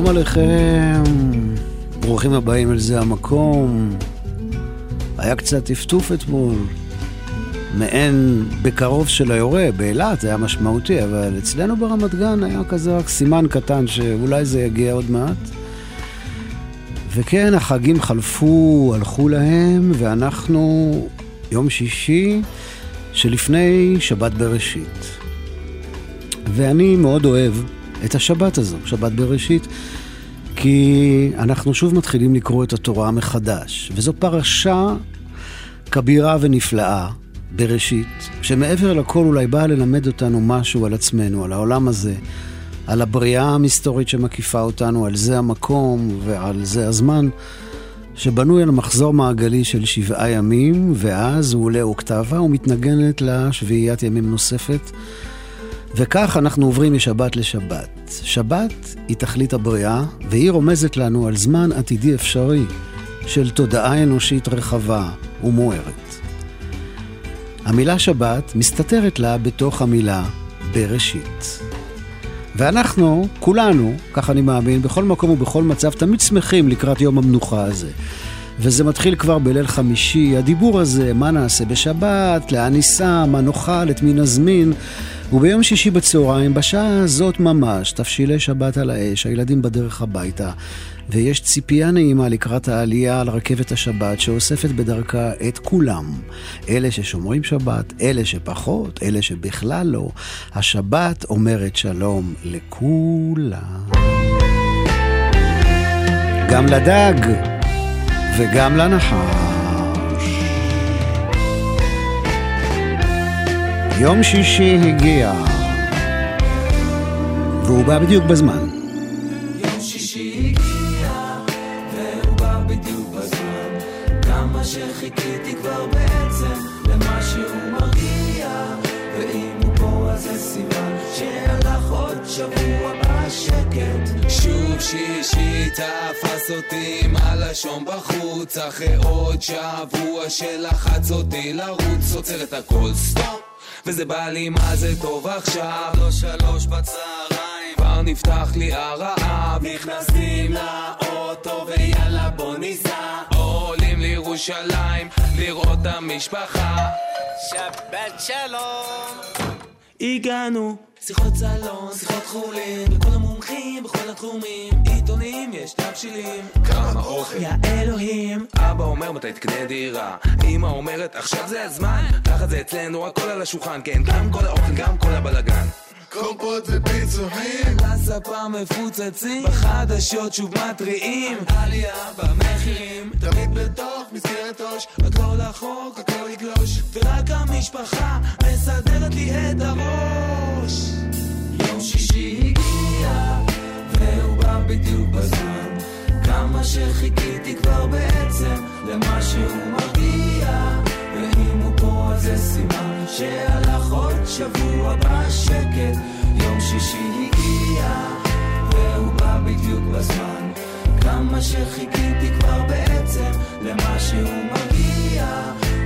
שלום עליכם, ברוכים הבאים אל זה המקום. היה קצת טפטוף אתמול, מעין בקרוב של היורה, באילת היה משמעותי, אבל אצלנו ברמת גן היה כזה רק סימן קטן שאולי זה יגיע עוד מעט. וכן, החגים חלפו, הלכו להם, ואנחנו יום שישי שלפני שבת בראשית. ואני מאוד אוהב את השבת הזו, שבת בראשית, כי אנחנו שוב מתחילים לקרוא את התורה מחדש, וזו פרשה כבירה ונפלאה, בראשית, שמעבר לכל אולי באה ללמד אותנו משהו על עצמנו, על העולם הזה, על הבריאה המסתורית שמקיפה אותנו, על זה המקום ועל זה הזמן, שבנוי על מחזור מעגלי של שבעה ימים, ואז הוא עולה אוקטבה ומתנגנת לשביעיית ימים נוספת. וכך אנחנו עוברים משבת לשבת. שבת היא תכלית הבריאה, והיא רומזת לנו על זמן עתידי אפשרי של תודעה אנושית רחבה ומוארת. המילה שבת מסתתרת לה בתוך המילה בראשית. ואנחנו, כולנו, כך אני מאמין, בכל מקום ובכל מצב, תמיד שמחים לקראת יום המנוחה הזה. וזה מתחיל כבר בליל חמישי, הדיבור הזה, מה נעשה בשבת, לאן ניסע, מה נאכל, את מי נזמין. וביום שישי בצהריים, בשעה הזאת ממש, תבשילי שבת על האש, הילדים בדרך הביתה, ויש ציפייה נעימה לקראת העלייה על רכבת השבת, שאוספת בדרכה את כולם. אלה ששומרים שבת, אלה שפחות, אלה שבכלל לא. השבת אומרת שלום לכולם. גם לדג וגם לנחש. יום שישי הגיע, והוא בא בדיוק בזמן. שבוע בשקט. שוב שישי תפס אותי עם הלשון בחוץ אחרי עוד שבוע שלחץ אותי לרוץ עוצר את הכל סטופ וזה בא לי מה זה טוב עכשיו? לא שלוש בצהריים. כבר נפתח לי הרעב. נכנסים לאוטו ויאללה בוא ניסע. עולים לירושלים לראות את המשפחה. שבת שלום הגענו שיחות סלון, שיחות חולין, לכל המומחים בכל התחומים, עיתונים יש תבשילים. כמה אוכל. יא אלוהים. אבא אומר מתי תקנה דירה, אמא אומרת עכשיו זה הזמן, ככה זה אצלנו הכל על השולחן, כן, גם כל האוכל, גם כל הבלאגן. קומפות ופיצוחים לספה מפוצצים בחדשות שוב מתריעים. עלייה במחירים תמיד בתוך מסגרת ראש. הכל החוק, הכל יגלוש. ורק המשפחה מסדרת לי את הראש. יום שישי הגיע והוא בא בדיוק בזמן. כמה שחיכיתי כבר בעצם למה שהוא מרגיע זה סימן שהלך עוד שבוע בשקט יום שישי הגיע והוא בא בדיוק בזמן. כמה שחיכיתי כבר בעצם למה שהוא מגיע.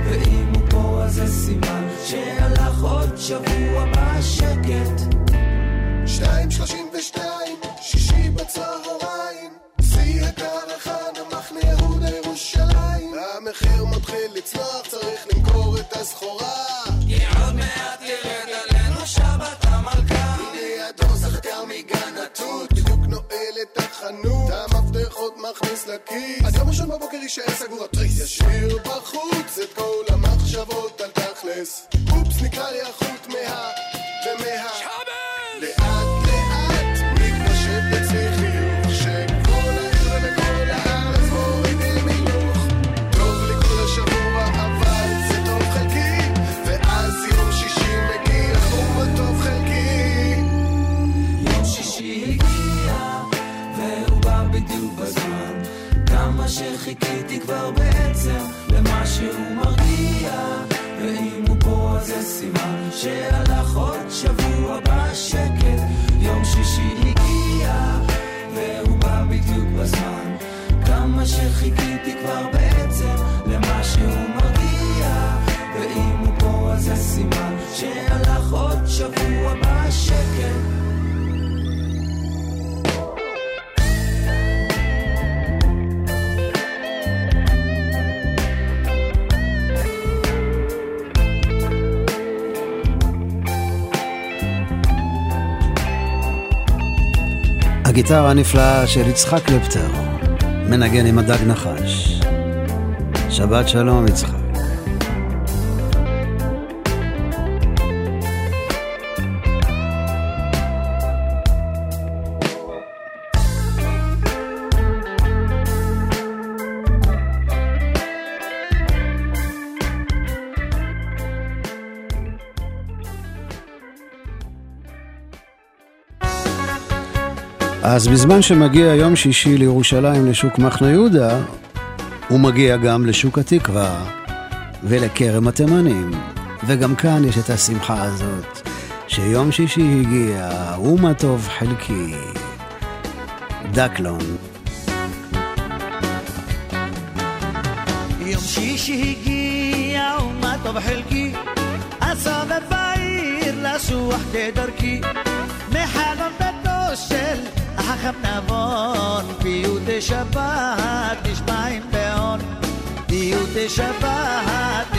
ואם הוא פה אז זה סימן שהלך עוד שבוע בשקט שתיים שלושים ושתיים, שישי בצהריים. שיא הקרחן, המחנה יהודה ירושלים המחיר מתחיל למכור את הסחורה. כי עוד מעט ירד עלינו שבת המלכה. הנה הדוס החתר מגן התות. בדיוק נועל את החנות. המפתחות מכניס לכיס. אז יום ראשון בבוקר יישאר סגור התריס ישאיר בחוץ. את כל המחשבות על תכלס. אופס נקרא לי החוט מה... הגיטרה הנפלאה של יצחק קלפטר, מנגן עם הדג נחש. שבת שלום יצחק. אז בזמן שמגיע יום שישי לירושלים לשוק מחנה יהודה, הוא מגיע גם לשוק התקווה ולכרם התימנים. וגם כאן יש את השמחה הזאת, שיום שישי הגיע, ומה טוב חלקי. דקלון. יום שישי הגיע, ומה טוב חלקי, אסובב בעיר לסוח כדרכי, החכם נבון, פיוטי שבת נשמעים בהון, פיוטי שבת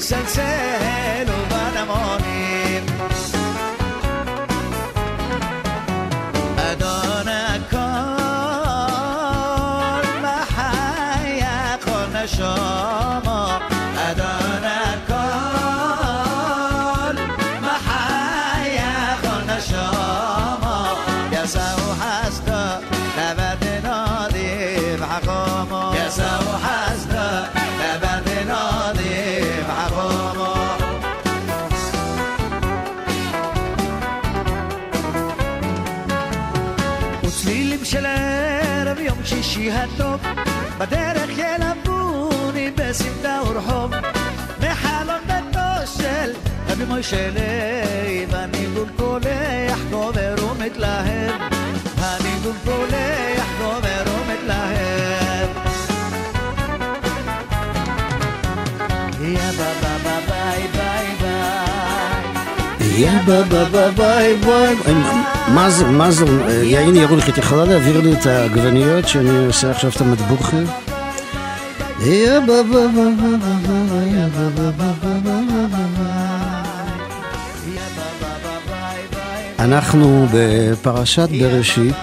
مسلسل و morir. וצלילים של ערב יום שישי הטוב. בדרך ילווני בסמטה ורחוב. מחלון ביתו של רבי מוישה לב הניגון קולח גובר ומתלהב. הניגון קולח גובר ומתלהב. יא בא בא בא ביי ביי ביי. יא בה בה ביי ביי. מה זה, מה זה, יעין ירולך, את יכולה להעביר לי את העגבניות שאני עושה עכשיו את בה. אנחנו בפרשת בראשית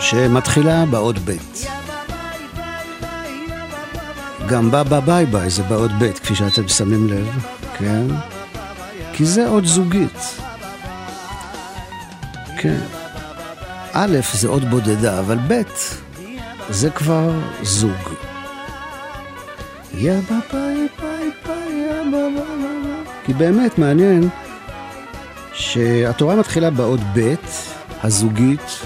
שמתחילה באות ב'. גם בא בא ביי ביי זה באות ב', כפי שאתם שמים לב, כן? כי זה עוד זוגית. כן. א', זה עוד בודדה, אבל ב', זה כבר זוג. יא ביי ביי ביי יא ביי כי באמת מעניין שהתורה מתחילה באות ב', הזוגית,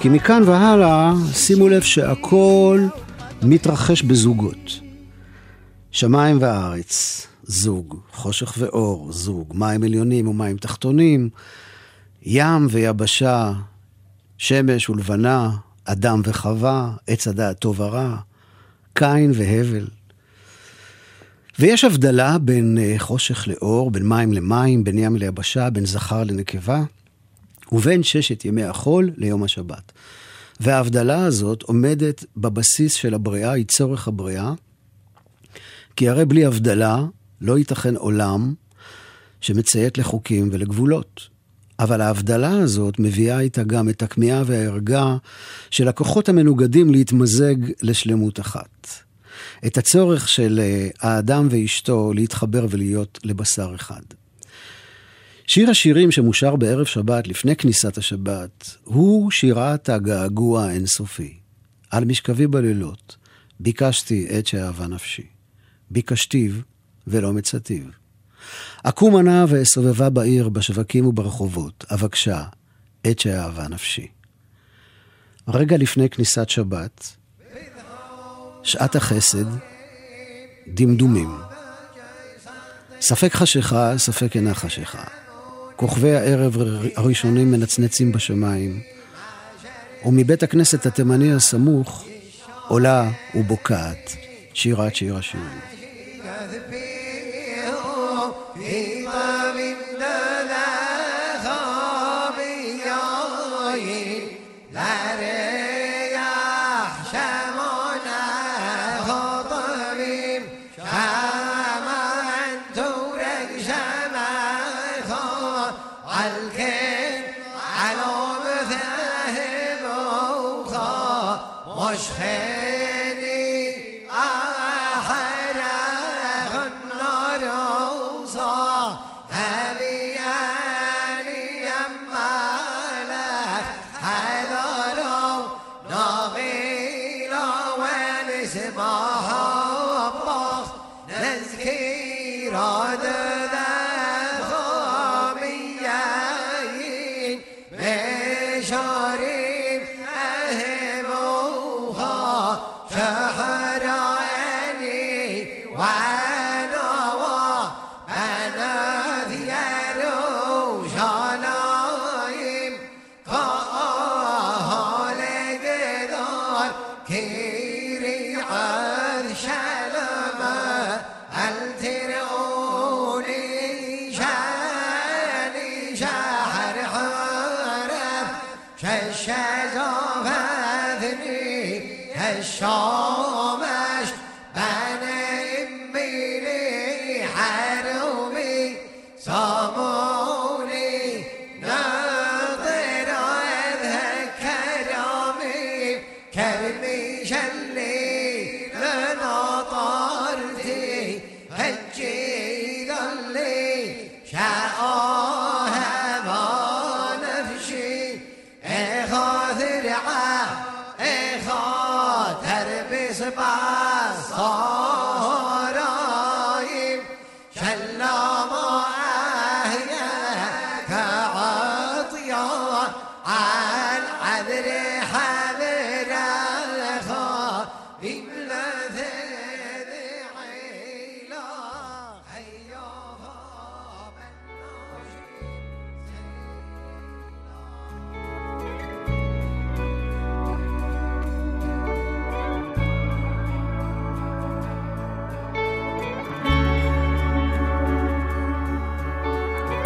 כי מכאן והלאה, שימו לב שהכל מתרחש בזוגות. שמיים וארץ, זוג, חושך ואור, זוג, מים עליונים ומים תחתונים, ים ויבשה, שמש ולבנה, אדם וחווה, עץ הדעת טוב ורע, קין והבל. ויש הבדלה בין אה, חושך לאור, בין מים למים, בין ים ליבשה, בין זכר לנקבה, ובין ששת ימי החול ליום השבת. וההבדלה הזאת עומדת בבסיס של הבריאה, היא צורך הבריאה, כי הרי בלי הבדלה לא ייתכן עולם שמציית לחוקים ולגבולות. אבל ההבדלה הזאת מביאה איתה גם את הכמיהה והערגה של הכוחות המנוגדים להתמזג לשלמות אחת. את הצורך של אה, האדם ואשתו להתחבר ולהיות לבשר אחד. שיר השירים שמושר בערב שבת לפני כניסת השבת הוא שירת הגעגוע האינסופי. על משכבי בלילות, ביקשתי את שאהבה נפשי. ביקשתיו ולא מצאתיו. אקום ענה ואסובבה בעיר, בשווקים וברחובות, אבקשה את שאהבה נפשי. רגע לפני כניסת שבת, שעת החסד, דמדומים. ספק חשיכה, ספק אינה חשיכה. כוכבי הערב הראשונים מנצנצים בשמיים, ומבית הכנסת התימני הסמוך עולה ובוקעת שירת שיר השירים. Amin.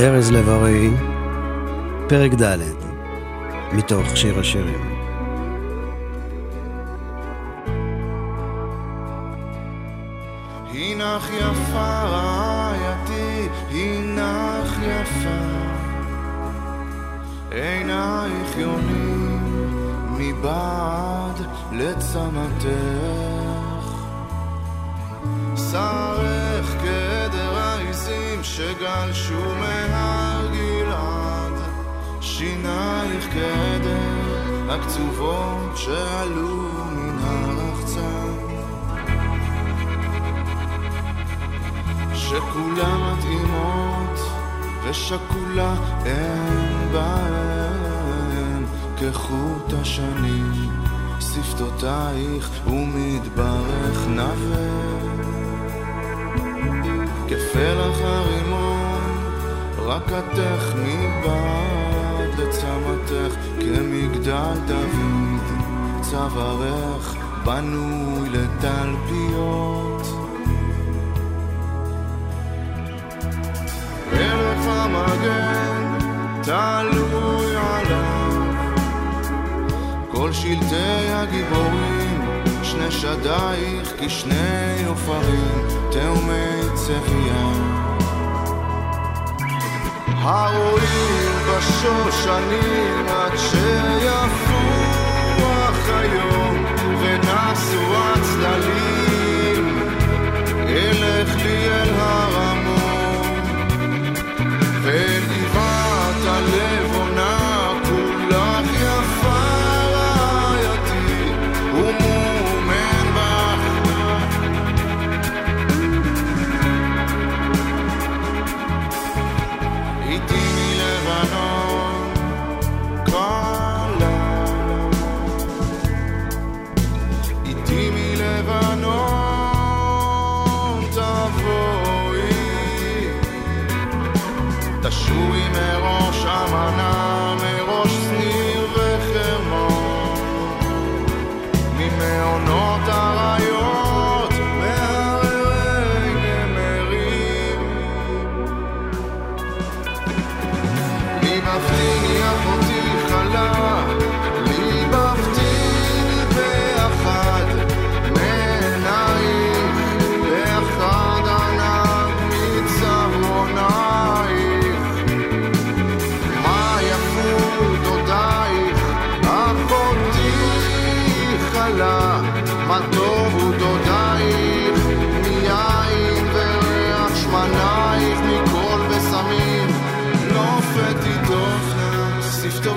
ארז לב-ארי, פרק ד', מתוך שיר השירים. הנך יפה רעייתי, הנך יפה, עינייך יונים מבעד לצמתך, שרך העיזים שגלשו מהר גלעד, שינייך כדר הקצובות שעלו מן הרחצן. שכולה מתאימות ושכולה אין בהן. כחוט השנים שפתותייך ומדברך נווה כפלח הרימון רקתך מבעד לצמתך כמגדל דוד. צווארך בנוי לתלפיות. מלך המגן תלוי עליו. כל שלטי הגיבורים שני שדייך כשני עופרים תאומי צבייה הרואים בשושנים עד שיפוח היום ונסו הצללים. אלך לי אל הרמון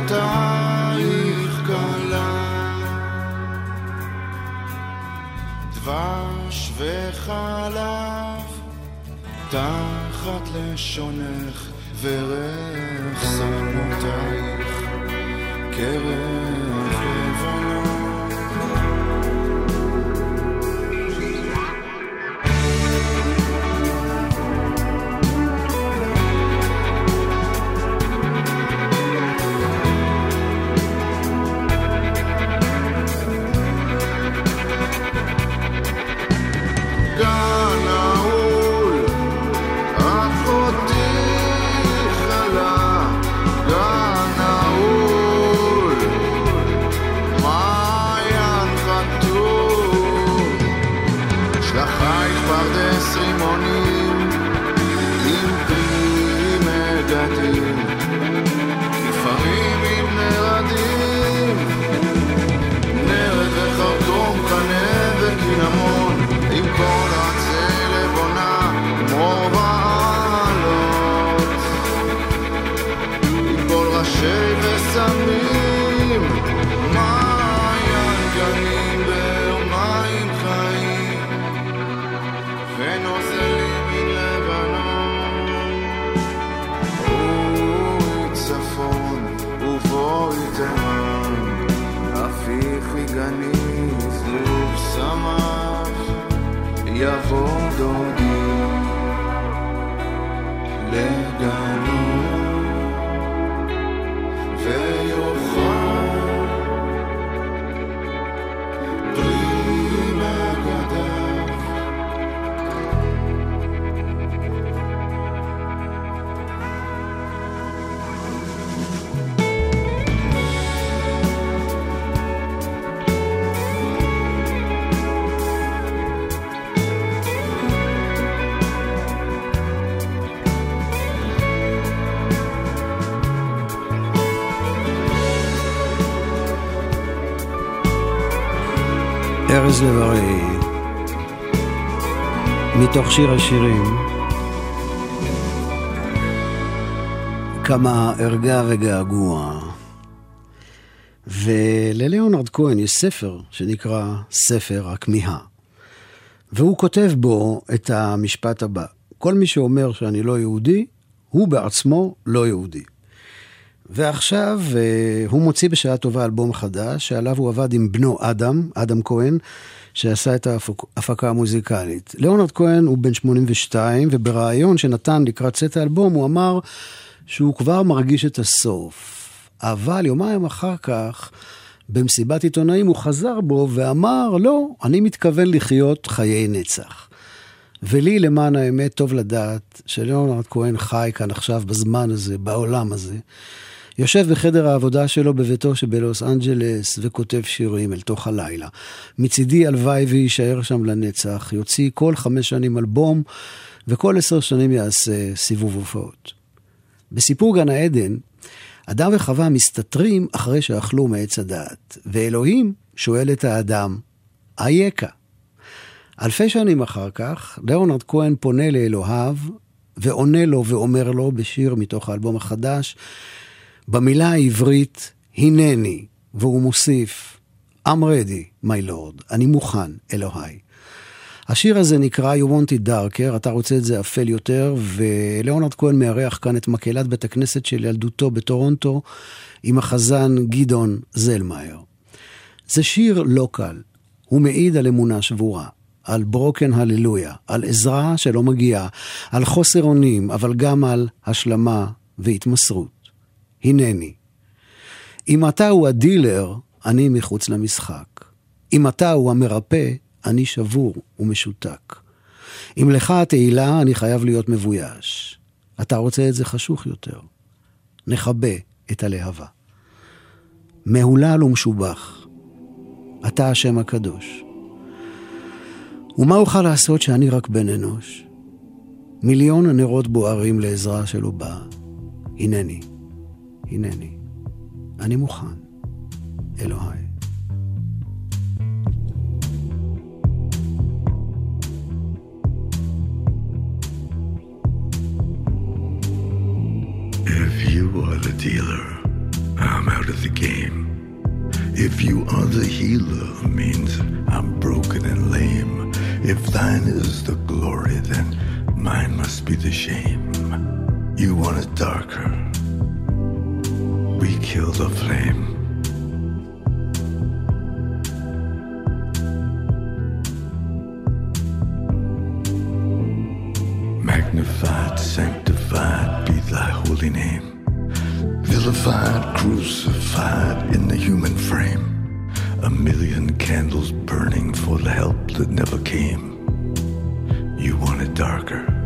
שפתותייך קלה. דבש וחלב תחת לשונך וריח שמותייך כרך God. ארז לב-ארי, מתוך שיר השירים, כמה ערגה וגעגוע. ולליאונרד כהן יש ספר שנקרא ספר הכמיהה. והוא כותב בו את המשפט הבא: כל מי שאומר שאני לא יהודי, הוא בעצמו לא יהודי. ועכשיו אה, הוא מוציא בשעה טובה אלבום חדש, שעליו הוא עבד עם בנו אדם, אדם כהן, שעשה את ההפקה המוזיקלית. ליאונרד כהן הוא בן 82, ובריאיון שנתן לקראת צאת האלבום, הוא אמר שהוא כבר מרגיש את הסוף. אבל יומיים אחר כך, במסיבת עיתונאים הוא חזר בו ואמר, לא, אני מתכוון לחיות חיי נצח. ולי, למען האמת, טוב לדעת שליאונרד כהן חי כאן עכשיו, בזמן הזה, בעולם הזה. יושב בחדר העבודה שלו בביתו שבלוס אנג'לס וכותב שירים אל תוך הלילה. מצידי הלוואי ויישאר שם לנצח, יוציא כל חמש שנים אלבום וכל עשר שנים יעשה סיבוב הופעות. בסיפור גן העדן, אדם וחווה מסתתרים אחרי שאכלו מעץ הדעת, ואלוהים שואל את האדם, אייכה? אלפי שנים אחר כך, ליאונרד כהן פונה לאלוהיו ועונה לו ואומר לו בשיר מתוך האלבום החדש, במילה העברית, הנני, והוא מוסיף, I'm ready, my lord, אני מוכן, אלוהי. השיר הזה נקרא You want it darker, אתה רוצה את זה אפל יותר, וליאונרד כהן מארח כאן את מקהלת בית הכנסת של ילדותו בטורונטו, עם החזן גדעון זלמאייר. זה שיר לא קל, הוא מעיד על אמונה שבורה. על ברוקן הללויה, על עזרה שלא מגיעה, על חוסר אונים, אבל גם על השלמה והתמסרות. הנני. אם אתה הוא הדילר, אני מחוץ למשחק. אם אתה הוא המרפא, אני שבור ומשותק. אם לך התהילה, אני חייב להיות מבויש. אתה רוצה את זה חשוך יותר. נכבה את הלהבה. מהולל ומשובח. אתה השם הקדוש. ומה אוכל לעשות שאני רק בן אנוש? מיליון הנרות בוערים לעזרה שלא באה. הנני, הנני, אני מוכן, אלוהי. If you are the dealer, I'm out of the game. If you are the healer, means I'm broken and lame. If thine is the glory, then mine must be the shame. You want it darker. We kill the flame. Magnified, sanctified be thy holy name. Vilified, crucified in the human frame. A million candles burning for the help that never came. You want it darker.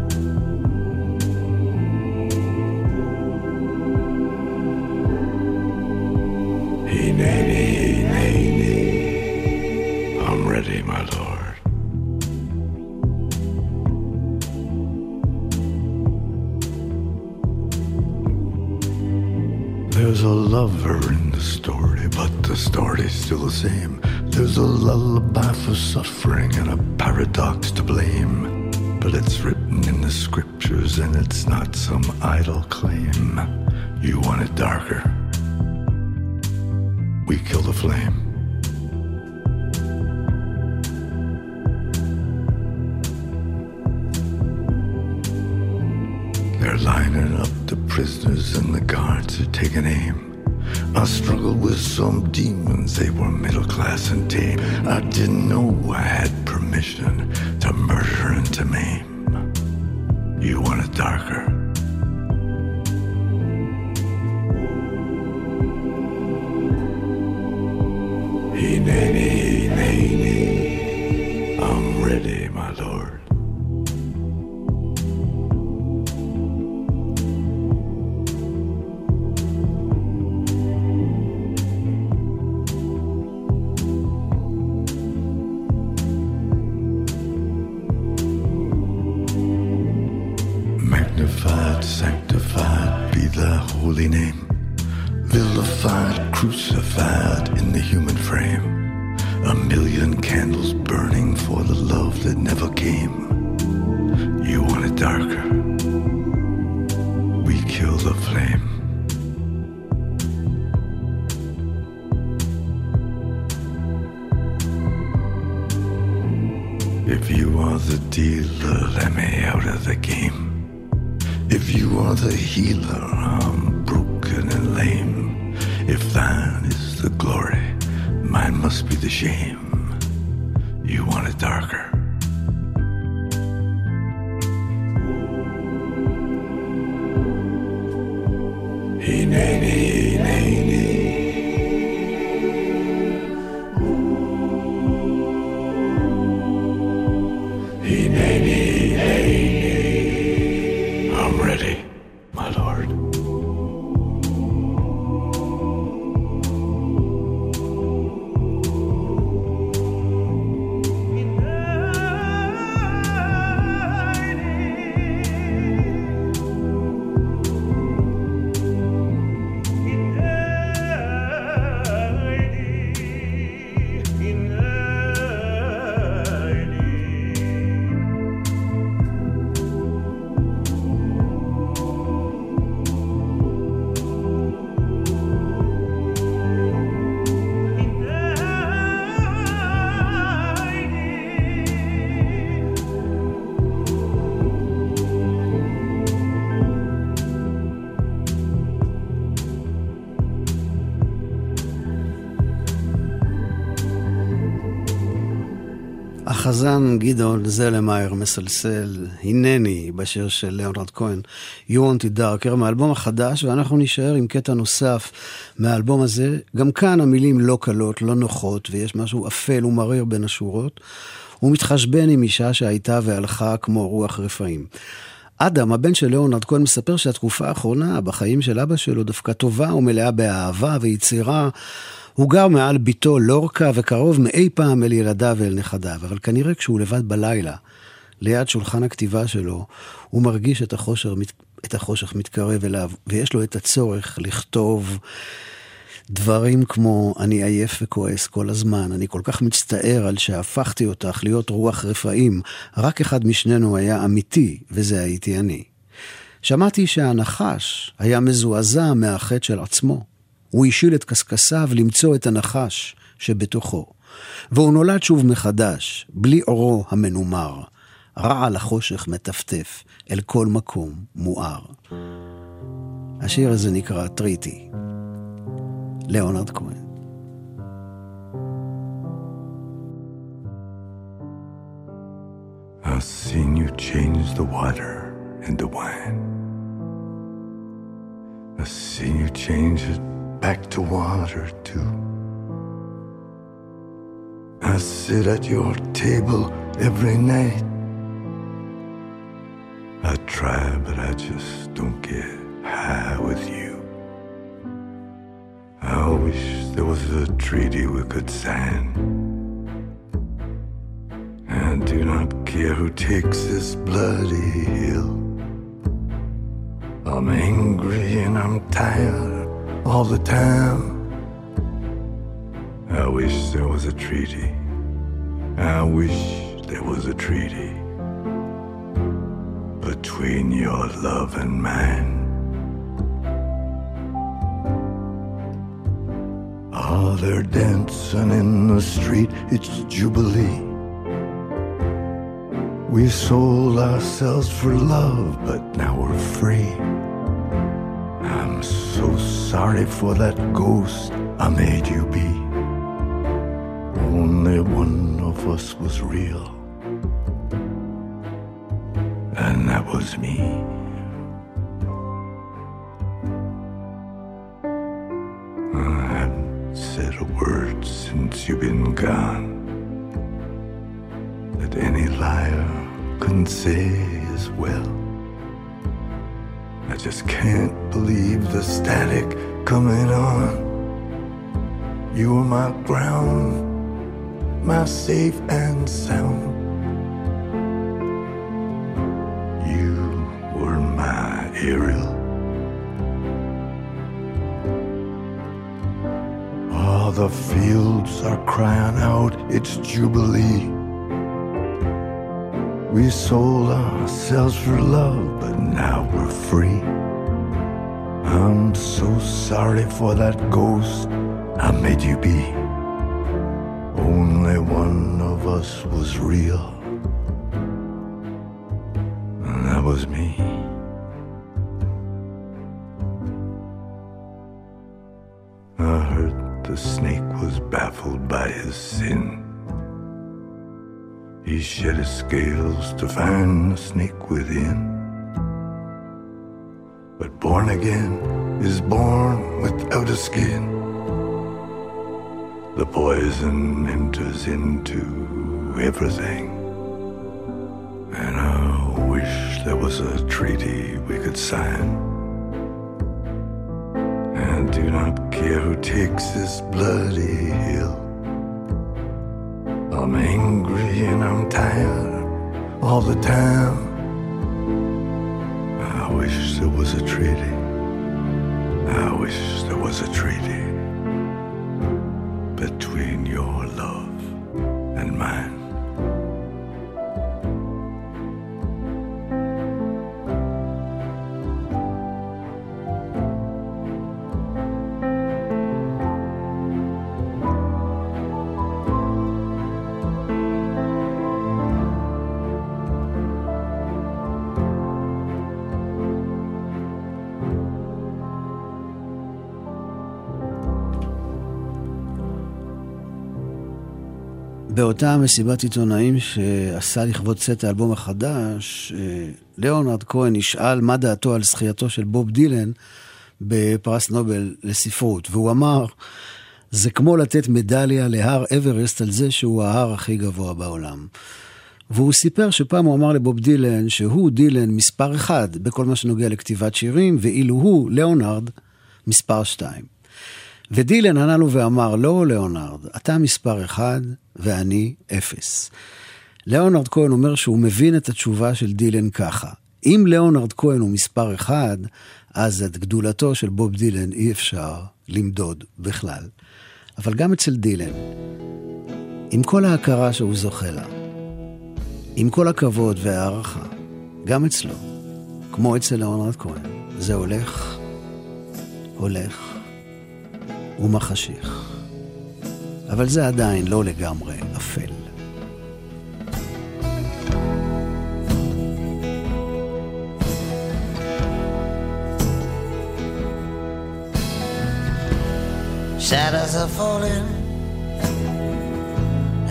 Hineni, hineni. I'm ready, my lord. There's a lover in the story, but the story's still the same. There's a lullaby for suffering and a paradox to blame. But it's written in the scriptures and it's not some idle claim. You want it darker. Kill the flame. They're lining up the prisoners and the guards are taking aim. I struggled with some demons, they were middle class and tame. I didn't know I had permission to murder and to maim. You want it darker. החזן גדעון זלמאייר מסלסל, הנני, בשיר של ליאונרד כהן, You Want It Darker, מהאלבום החדש, ואנחנו נישאר עם קטע נוסף מהאלבום הזה. גם כאן המילים לא קלות, לא נוחות, ויש משהו אפל ומריר בין השורות. הוא מתחשבן עם אישה שהייתה והלכה כמו רוח רפאים. אדם, הבן של ליאונרד כהן, מספר שהתקופה האחרונה בחיים של אבא שלו דווקא טובה ומלאה באהבה ויצירה. הוא גר מעל ביתו לורקה וקרוב מאי פעם אל ילדיו ואל נכדיו, אבל כנראה כשהוא לבד בלילה, ליד שולחן הכתיבה שלו, הוא מרגיש את החושך, את החושך מתקרב אליו, ויש לו את הצורך לכתוב דברים כמו אני עייף וכועס כל הזמן, אני כל כך מצטער על שהפכתי אותך להיות רוח רפאים, רק אחד משנינו היה אמיתי, וזה הייתי אני. שמעתי שהנחש היה מזועזע מהחטא של עצמו. הוא השיל את קשקשיו למצוא את הנחש שבתוכו. והוא נולד שוב מחדש, בלי אורו המנומר. רעל החושך מטפטף אל כל מקום מואר. השיר הזה נקרא טריטי. ליאונרד כהן. I've seen you change the water into wine. I've seen you change it back to water too. I sit at your table every night. I try, but I just don't get high with you. I wish there was a treaty we could sign. I do not care who takes this bloody hill. I'm angry and I'm tired all the time. I wish there was a treaty. I wish there was a treaty between your love and mine. Ah, they're dancing in the street, it's Jubilee. We sold ourselves for love, but now we're free. So sorry for that ghost I made you be. Only one of us was real, and that was me. I haven't said a word since you've been gone that any liar couldn't say as well. Just can't believe the static coming on. You were my ground, my safe and sound. You were my Ariel. All the fields are crying out, it's Jubilee. We sold ourselves for love, but now we're free. I'm so sorry for that ghost I made you be. Only one of us was real, scales to find the snake within. But born again is born without a skin. The poison enters into everything. And I wish there was a treaty we could sign. And do not care who takes this bloody hill. I'm angry and I'm tired all the time. I wish there was a treaty. I wish there was a treaty between your באותה מסיבת עיתונאים שעשה לכבוד צאת האלבום החדש, אה, ליאונרד כהן נשאל מה דעתו על זכייתו של בוב דילן בפרס נובל לספרות, והוא אמר, זה כמו לתת מדליה להר אברסט על זה שהוא ההר הכי גבוה בעולם. והוא סיפר שפעם הוא אמר לבוב דילן שהוא דילן מספר אחד בכל מה שנוגע לכתיבת שירים, ואילו הוא, ליאונרד, מספר שתיים. ודילן ענה לו ואמר, לא, ליאונרד, אתה מספר אחד ואני אפס. ליאונרד כהן אומר שהוא מבין את התשובה של דילן ככה. אם ליאונרד כהן הוא מספר אחד, אז את גדולתו של בוב דילן אי אפשר למדוד בכלל. אבל גם אצל דילן, עם כל ההכרה שהוא זוכה לה, עם כל הכבוד והערכה, גם אצלו, כמו אצל ליאונרד כהן, זה הולך, הולך ומחשיך. אבל זה עדיין לא לגמרי אפל. Shadows are falling,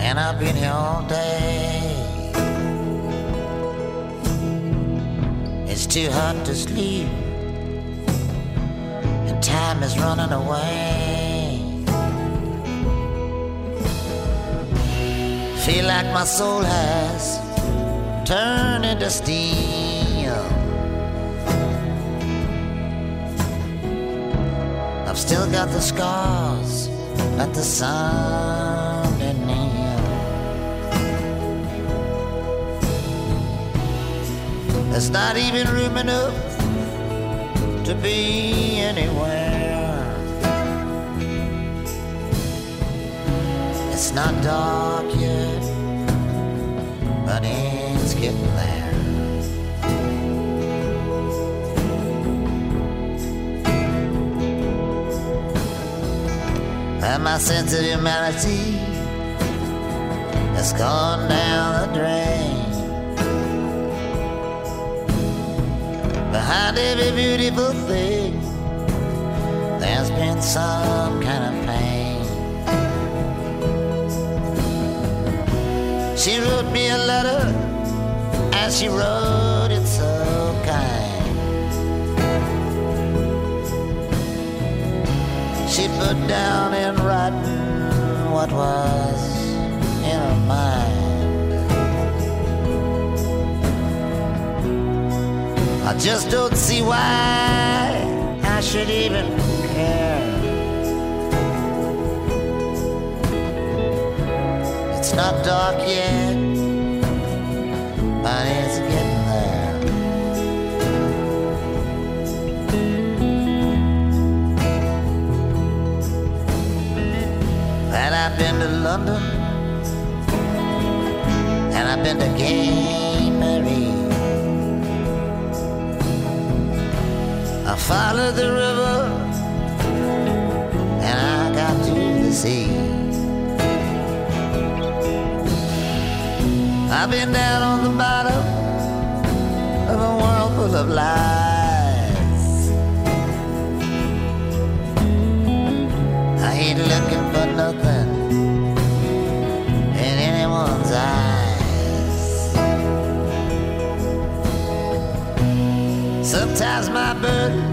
and I've been here all day. It's too hot to sleep, time is running away. Feel like my soul has turned into steel. I've still got the scars at the sun kneel. There's not even room enough to be anywhere. It's not dark yet, but it's getting there. And my sense of humanity has gone down the drain. Behind every beautiful thing, there's been some kind of pain. She wrote me a letter, and she wrote it so kind. She put down in writing what was in her mind. I just don't see why I should even care. It's not dark yet, but it's getting there. And I've been to London, and I've been to Gay I followed the river, and I got to the sea. I've been down on the bottom of a world full of lies. better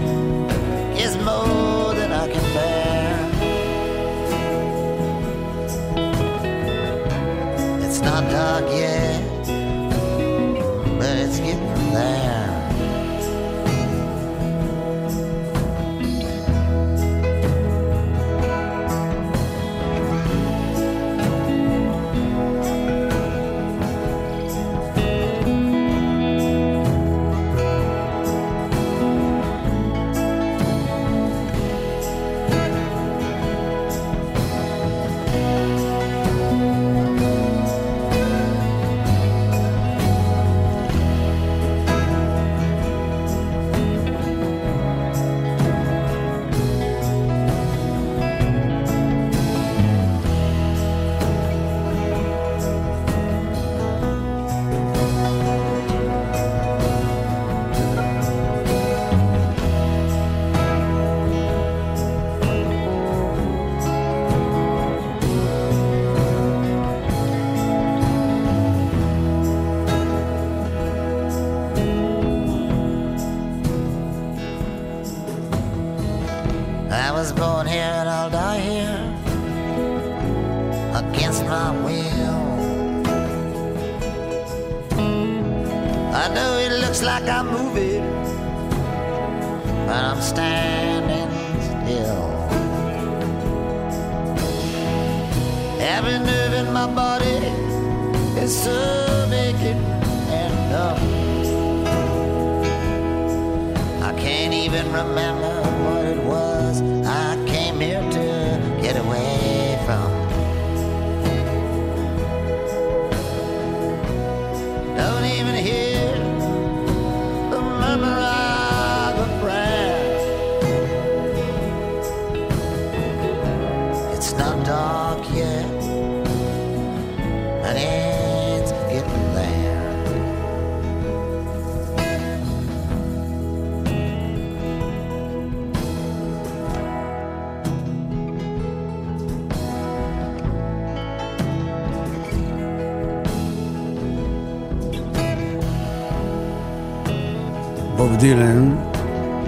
בוב דילן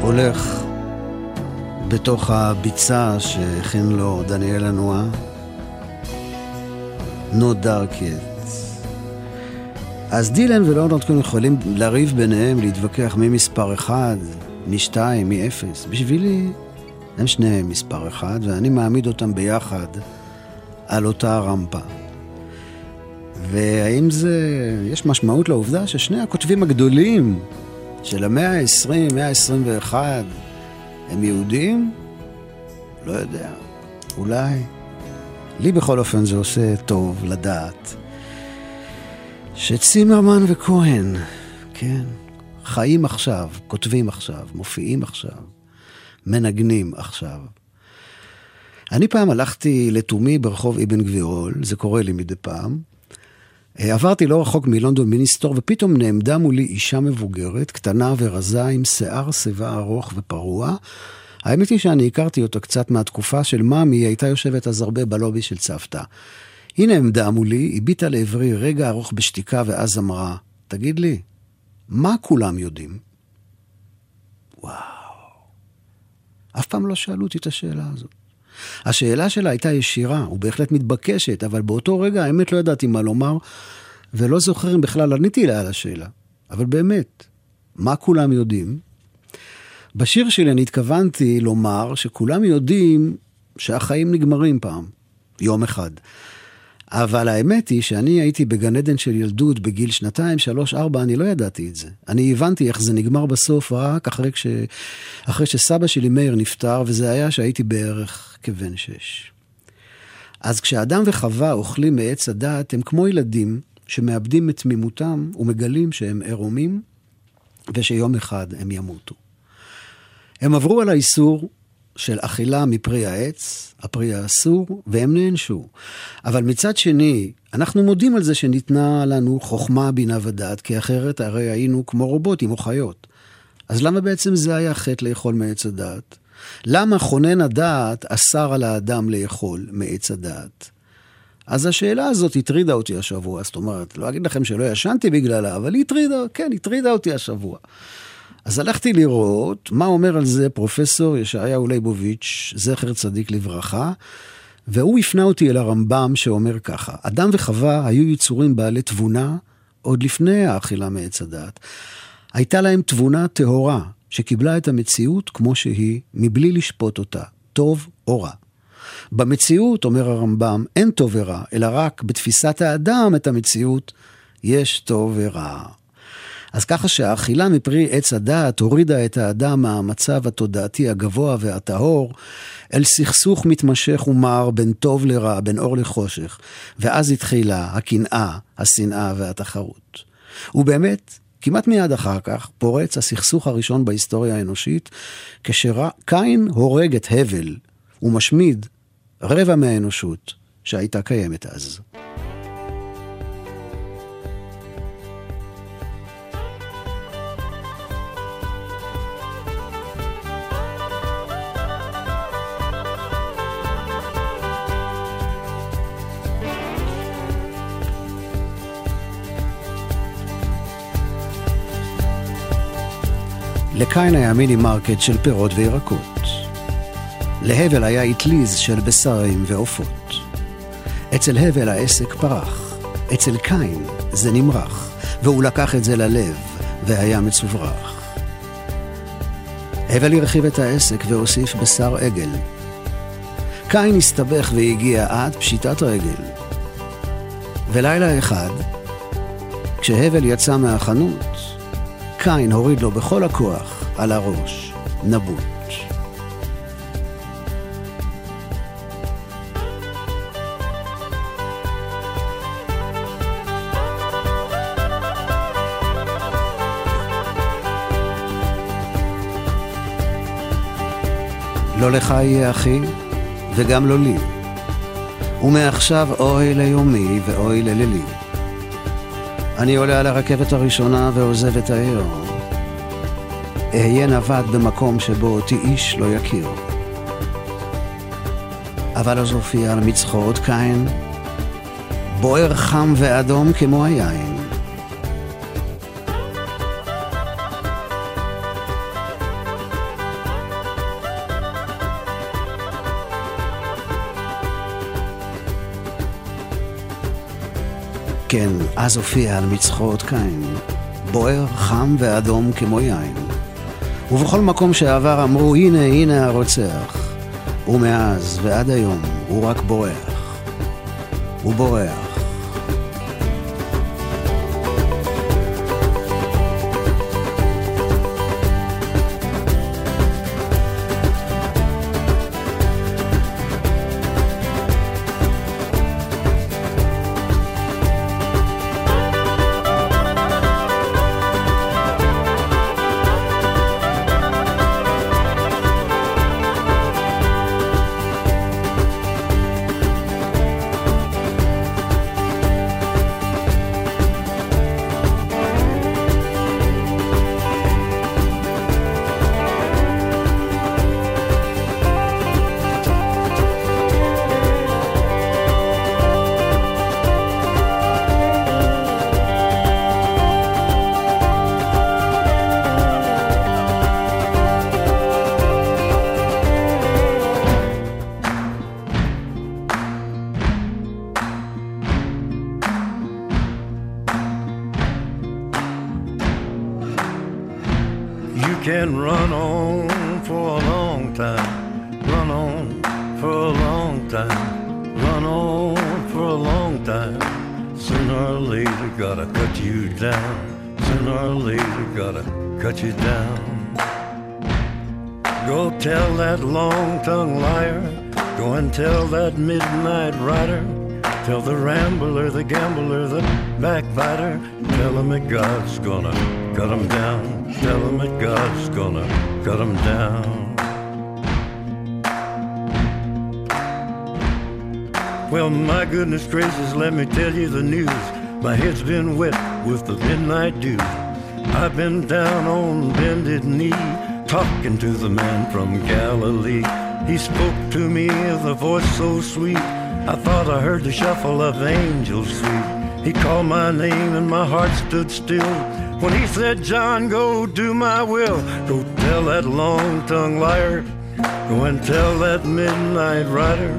הולך בתוך הביצה שהכין לו דניאל הנועה, No Dark Yet. אז דילן ולאונרד קון יכולים לריב ביניהם, להתווכח מי מספר אחד, מי שתיים, מי אפס. בשבילי הם שניהם מספר אחד, ואני מעמיד אותם ביחד על אותה רמפה. והאם זה, יש משמעות לעובדה ששני הכותבים הגדולים של המאה ה-20, מאה ה-21, הם יהודים? לא יודע, אולי. לי בכל אופן זה עושה טוב לדעת שצימרמן וכהן, כן, חיים עכשיו, כותבים עכשיו, מופיעים עכשיו, מנגנים עכשיו. אני פעם הלכתי לתומי ברחוב אבן גבירול, זה קורה לי מדי פעם. אה, עברתי לא רחוק מלונדון מיניסטור, ופתאום נעמדה מולי אישה מבוגרת, קטנה ורזה, עם שיער שיבה ארוך ופרוע. האמת היא שאני הכרתי אותה קצת מהתקופה של מאמי, היא הייתה יושבת אז הרבה בלובי של צוותא. היא נעמדה מולי, הביטה לעברי רגע ארוך בשתיקה, ואז אמרה, תגיד לי, מה כולם יודעים? וואו. אף פעם לא שאלו אותי את השאלה הזאת. השאלה שלה הייתה ישירה, ובהחלט מתבקשת, אבל באותו רגע האמת לא ידעתי מה לומר, ולא זוכר אם בכלל עניתי לה על השאלה. אבל באמת, מה כולם יודעים? בשיר שלי אני התכוונתי לומר שכולם יודעים שהחיים נגמרים פעם, יום אחד. אבל האמת היא שאני הייתי בגן עדן של ילדות בגיל שנתיים, שלוש, ארבע, אני לא ידעתי את זה. אני הבנתי איך זה נגמר בסוף רק אחרי, כש... אחרי שסבא שלי מאיר נפטר, וזה היה שהייתי בערך כבן שש. אז כשאדם וחווה אוכלים מעץ הדעת, הם כמו ילדים שמאבדים את תמימותם ומגלים שהם עירומים, ושיום אחד הם ימותו. הם עברו על האיסור של אכילה מפרי העץ, הפרי האסור, והם נענשו. אבל מצד שני, אנחנו מודים על זה שניתנה לנו חוכמה, בינה ודעת, כי אחרת הרי היינו כמו רובוטים או חיות. אז למה בעצם זה היה חטא לאכול מעץ הדעת? למה חונן הדעת אסר על האדם לאכול מעץ הדעת? אז השאלה הזאת הטרידה אותי השבוע, זאת אומרת, לא אגיד לכם שלא ישנתי בגללה, אבל היא הטרידה, כן, הטרידה אותי השבוע. אז הלכתי לראות מה אומר על זה פרופסור ישעיהו ליבוביץ', זכר צדיק לברכה, והוא הפנה אותי אל הרמב"ם שאומר ככה, אדם וחווה היו יצורים בעלי תבונה עוד לפני האכילה מעץ הדעת. הייתה להם תבונה טהורה, שקיבלה את המציאות כמו שהיא, מבלי לשפוט אותה, טוב או רע. במציאות, אומר הרמב"ם, אין טוב ורע, אלא רק בתפיסת האדם את המציאות יש טוב ורע. אז ככה שהאכילה מפרי עץ הדעת הורידה את האדם מהמצב התודעתי הגבוה והטהור אל סכסוך מתמשך ומר בין טוב לרע, בין אור לחושך, ואז התחילה הקנאה, השנאה והתחרות. ובאמת, כמעט מיד אחר כך פורץ הסכסוך הראשון בהיסטוריה האנושית, כשקין הורג את הבל ומשמיד רבע מהאנושות שהייתה קיימת אז. לקין היה מיני מרקט של פירות וירקות. להבל היה אטליז של בשרים ועופות. אצל הבל העסק פרח, אצל קין זה נמרח, והוא לקח את זה ללב, והיה מצוברח. הבל הרחיב את העסק והוסיף בשר עגל. קין הסתבך והגיע עד פשיטת רגל. ולילה אחד, כשהבל יצא מהחנות, קין הוריד לו בכל הכוח על הראש נבוט. לא לך יהיה אחי, וגם לא לי. ומעכשיו אוי ליומי ואוי ללילי. אני עולה על הרכבת הראשונה ועוזב את העיר. אהיה נווד במקום שבו אותי איש לא יכיר. אבל אז הופיע על מצחורות קין, בוער חם ואדום כמו היין. כן, אז הופיע על מצחות קין, בוער, חם ואדום כמו יין. ובכל מקום שעבר אמרו, הנה, הנה הרוצח. ומאז ועד היום הוא רק בורח. הוא בורח. Go tell that long tongued liar. Go and tell that midnight rider. Tell the rambler, the gambler, the backbiter. Tell him that God's gonna cut him down. Tell him that God's gonna cut him down. Well, my goodness gracious, let me tell you the news. My head's been wet with the midnight dew. I've been down on bended knee talking to the man from Galilee. He spoke to me with a voice so sweet, I thought I heard the shuffle of angels sweet. He called my name and my heart stood still. When he said, John, go do my will. Go tell that long tongued liar. Go and tell that midnight rider.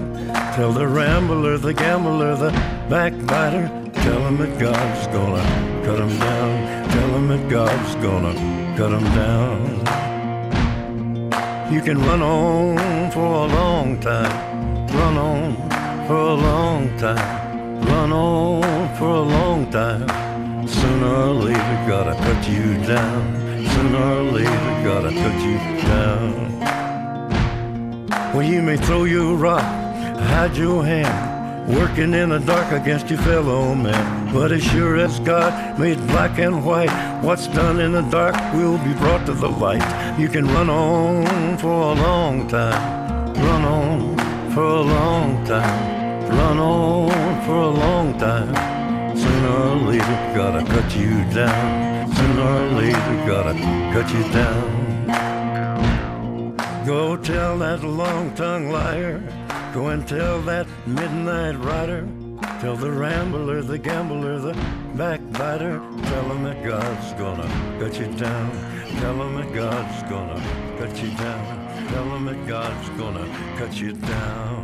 Tell the rambler, the gambler, the backbiter, tell him that God's gonna cut him down. Tell him that God's gonna cut him down. You can run on for a long time, run on for a long time, run on for a long time. Sooner or later, gotta cut you down. Sooner or later, gotta cut you down. Well, you may throw your rock hide your hand, working in the dark against your fellow man. But as sure as God made black and white, what's done in the dark will be brought to the light. You can run on for a long time, run on for a long time, run on for a long time. Sooner or later, gotta cut you down. Sooner or later, gotta cut you down. Go tell that long tongued liar Go and tell that midnight rider, tell the rambler, the gambler, the backbiter, tell him that God's gonna cut you down, tell him that God's gonna cut you down. Tell them that God's gonna cut you down.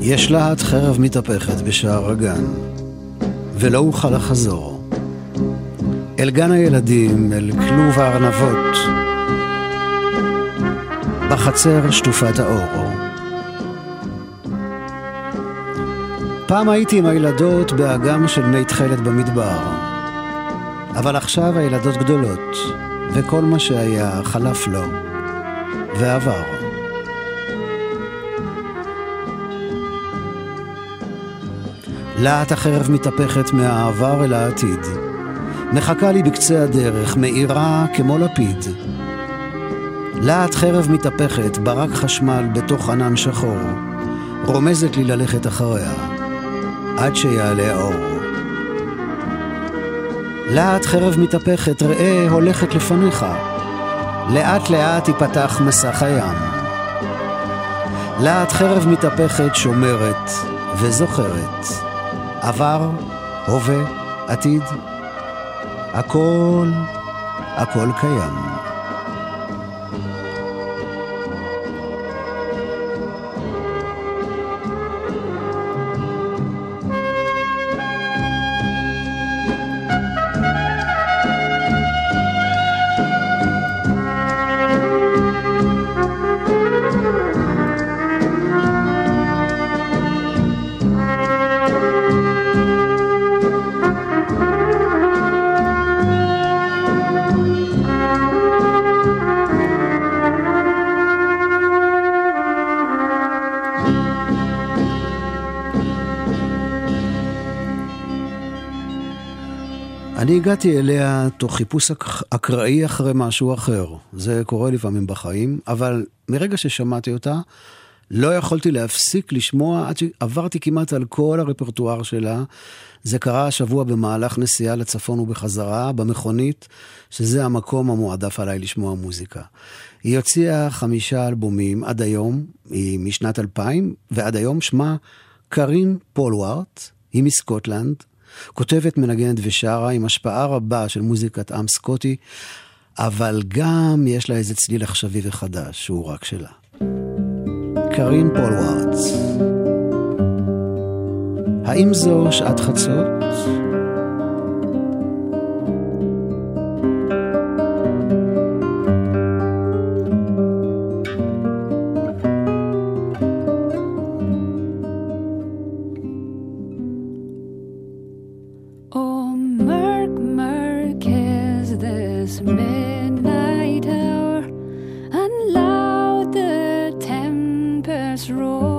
יש להט חרב מתהפכת בשער הגן, ולא אוכל לחזור. אל גן הילדים, אל כלוב הארנבות, בחצר שטופת האור. פעם הייתי עם הילדות באגם של מי תכלת במדבר, אבל עכשיו הילדות גדולות, וכל מה שהיה חלף לו, ועבר. להט החרב מתהפכת מהעבר אל העתיד. מחכה לי בקצה הדרך, מאירה כמו לפיד. להט חרב מתהפכת, ברק חשמל בתוך ענן שחור, רומזת לי ללכת אחריה, עד שיעלה האור. להט חרב מתהפכת, ראה הולכת לפניך, לאט לאט ייפתח מסך הים. להט חרב מתהפכת, שומרת וזוכרת. עבר, הווה, עתיד, הכל, הכל קיים. הגעתי אליה תוך חיפוש אקראי אחרי משהו אחר. זה קורה לפעמים בחיים, אבל מרגע ששמעתי אותה, לא יכולתי להפסיק לשמוע עד שעברתי כמעט על כל הרפרטואר שלה. זה קרה השבוע במהלך נסיעה לצפון ובחזרה, במכונית, שזה המקום המועדף עליי לשמוע מוזיקה. היא הוציאה חמישה אלבומים עד היום, היא משנת 2000, ועד היום שמה קארין פולווארט, היא מסקוטלנד, כותבת, מנגנת ושרה עם השפעה רבה של מוזיקת עם סקוטי, אבל גם יש לה איזה צליל עכשווי וחדש שהוא רק שלה. קארין פולווארץ. האם זו שעת חצות? נוסף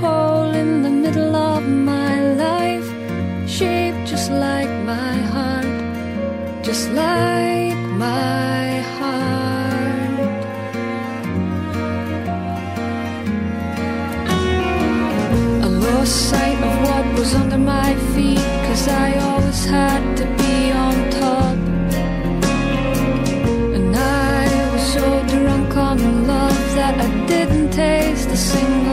hole in the middle of my life, shaped just like my heart. just like my heart. I lost sight of what was under my feet, cause I always had to be on top. And I was so drunk on love that I didn't taste a single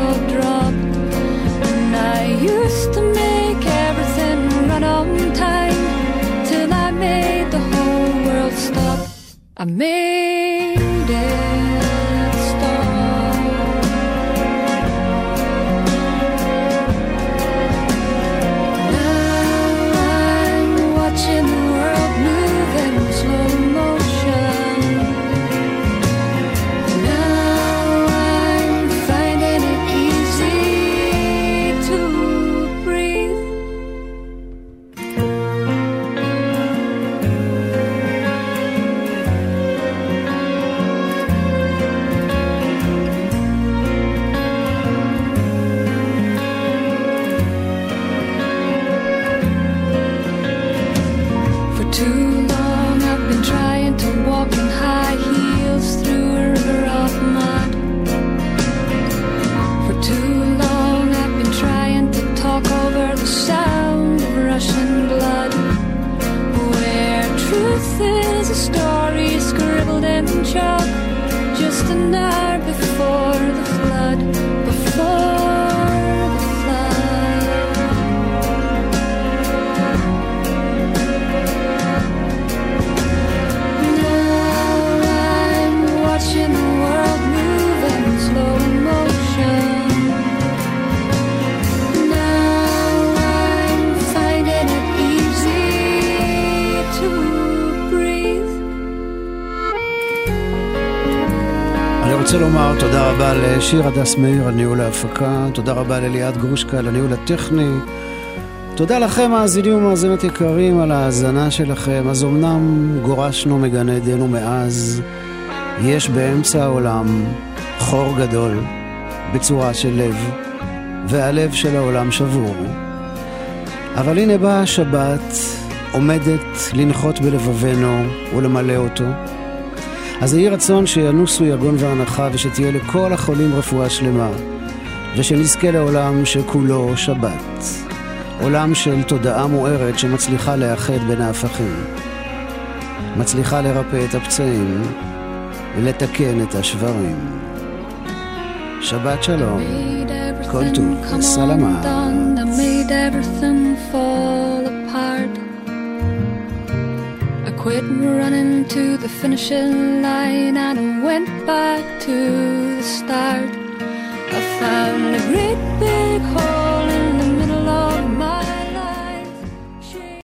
Amen. Is a story scribbled in chalk just an hour before the flood. Before רוצה לומר תודה רבה לשיר הדס מאיר על ניהול ההפקה, תודה רבה לליעד גרושקה על הניהול הטכני, תודה לכם מאזינים ומאזינות יקרים על ההאזנה שלכם. אז אמנם גורשנו מגן עדן ומאז יש באמצע העולם חור גדול בצורה של לב, והלב של העולם שבור. אבל הנה באה השבת, עומדת לנחות בלבבנו ולמלא אותו. אז יהי רצון שינוסו יגון והנחה ושתהיה לכל החולים רפואה שלמה, ושנזכה לעולם שכולו שבת. עולם של תודעה מוארת שמצליחה לאחד בין ההפכים. מצליחה לרפא את הפצעים ולתקן את השברים. שבת שלום, כל טוב, סלמה. Quit running to the finishing line and I went back to the start. I found a great big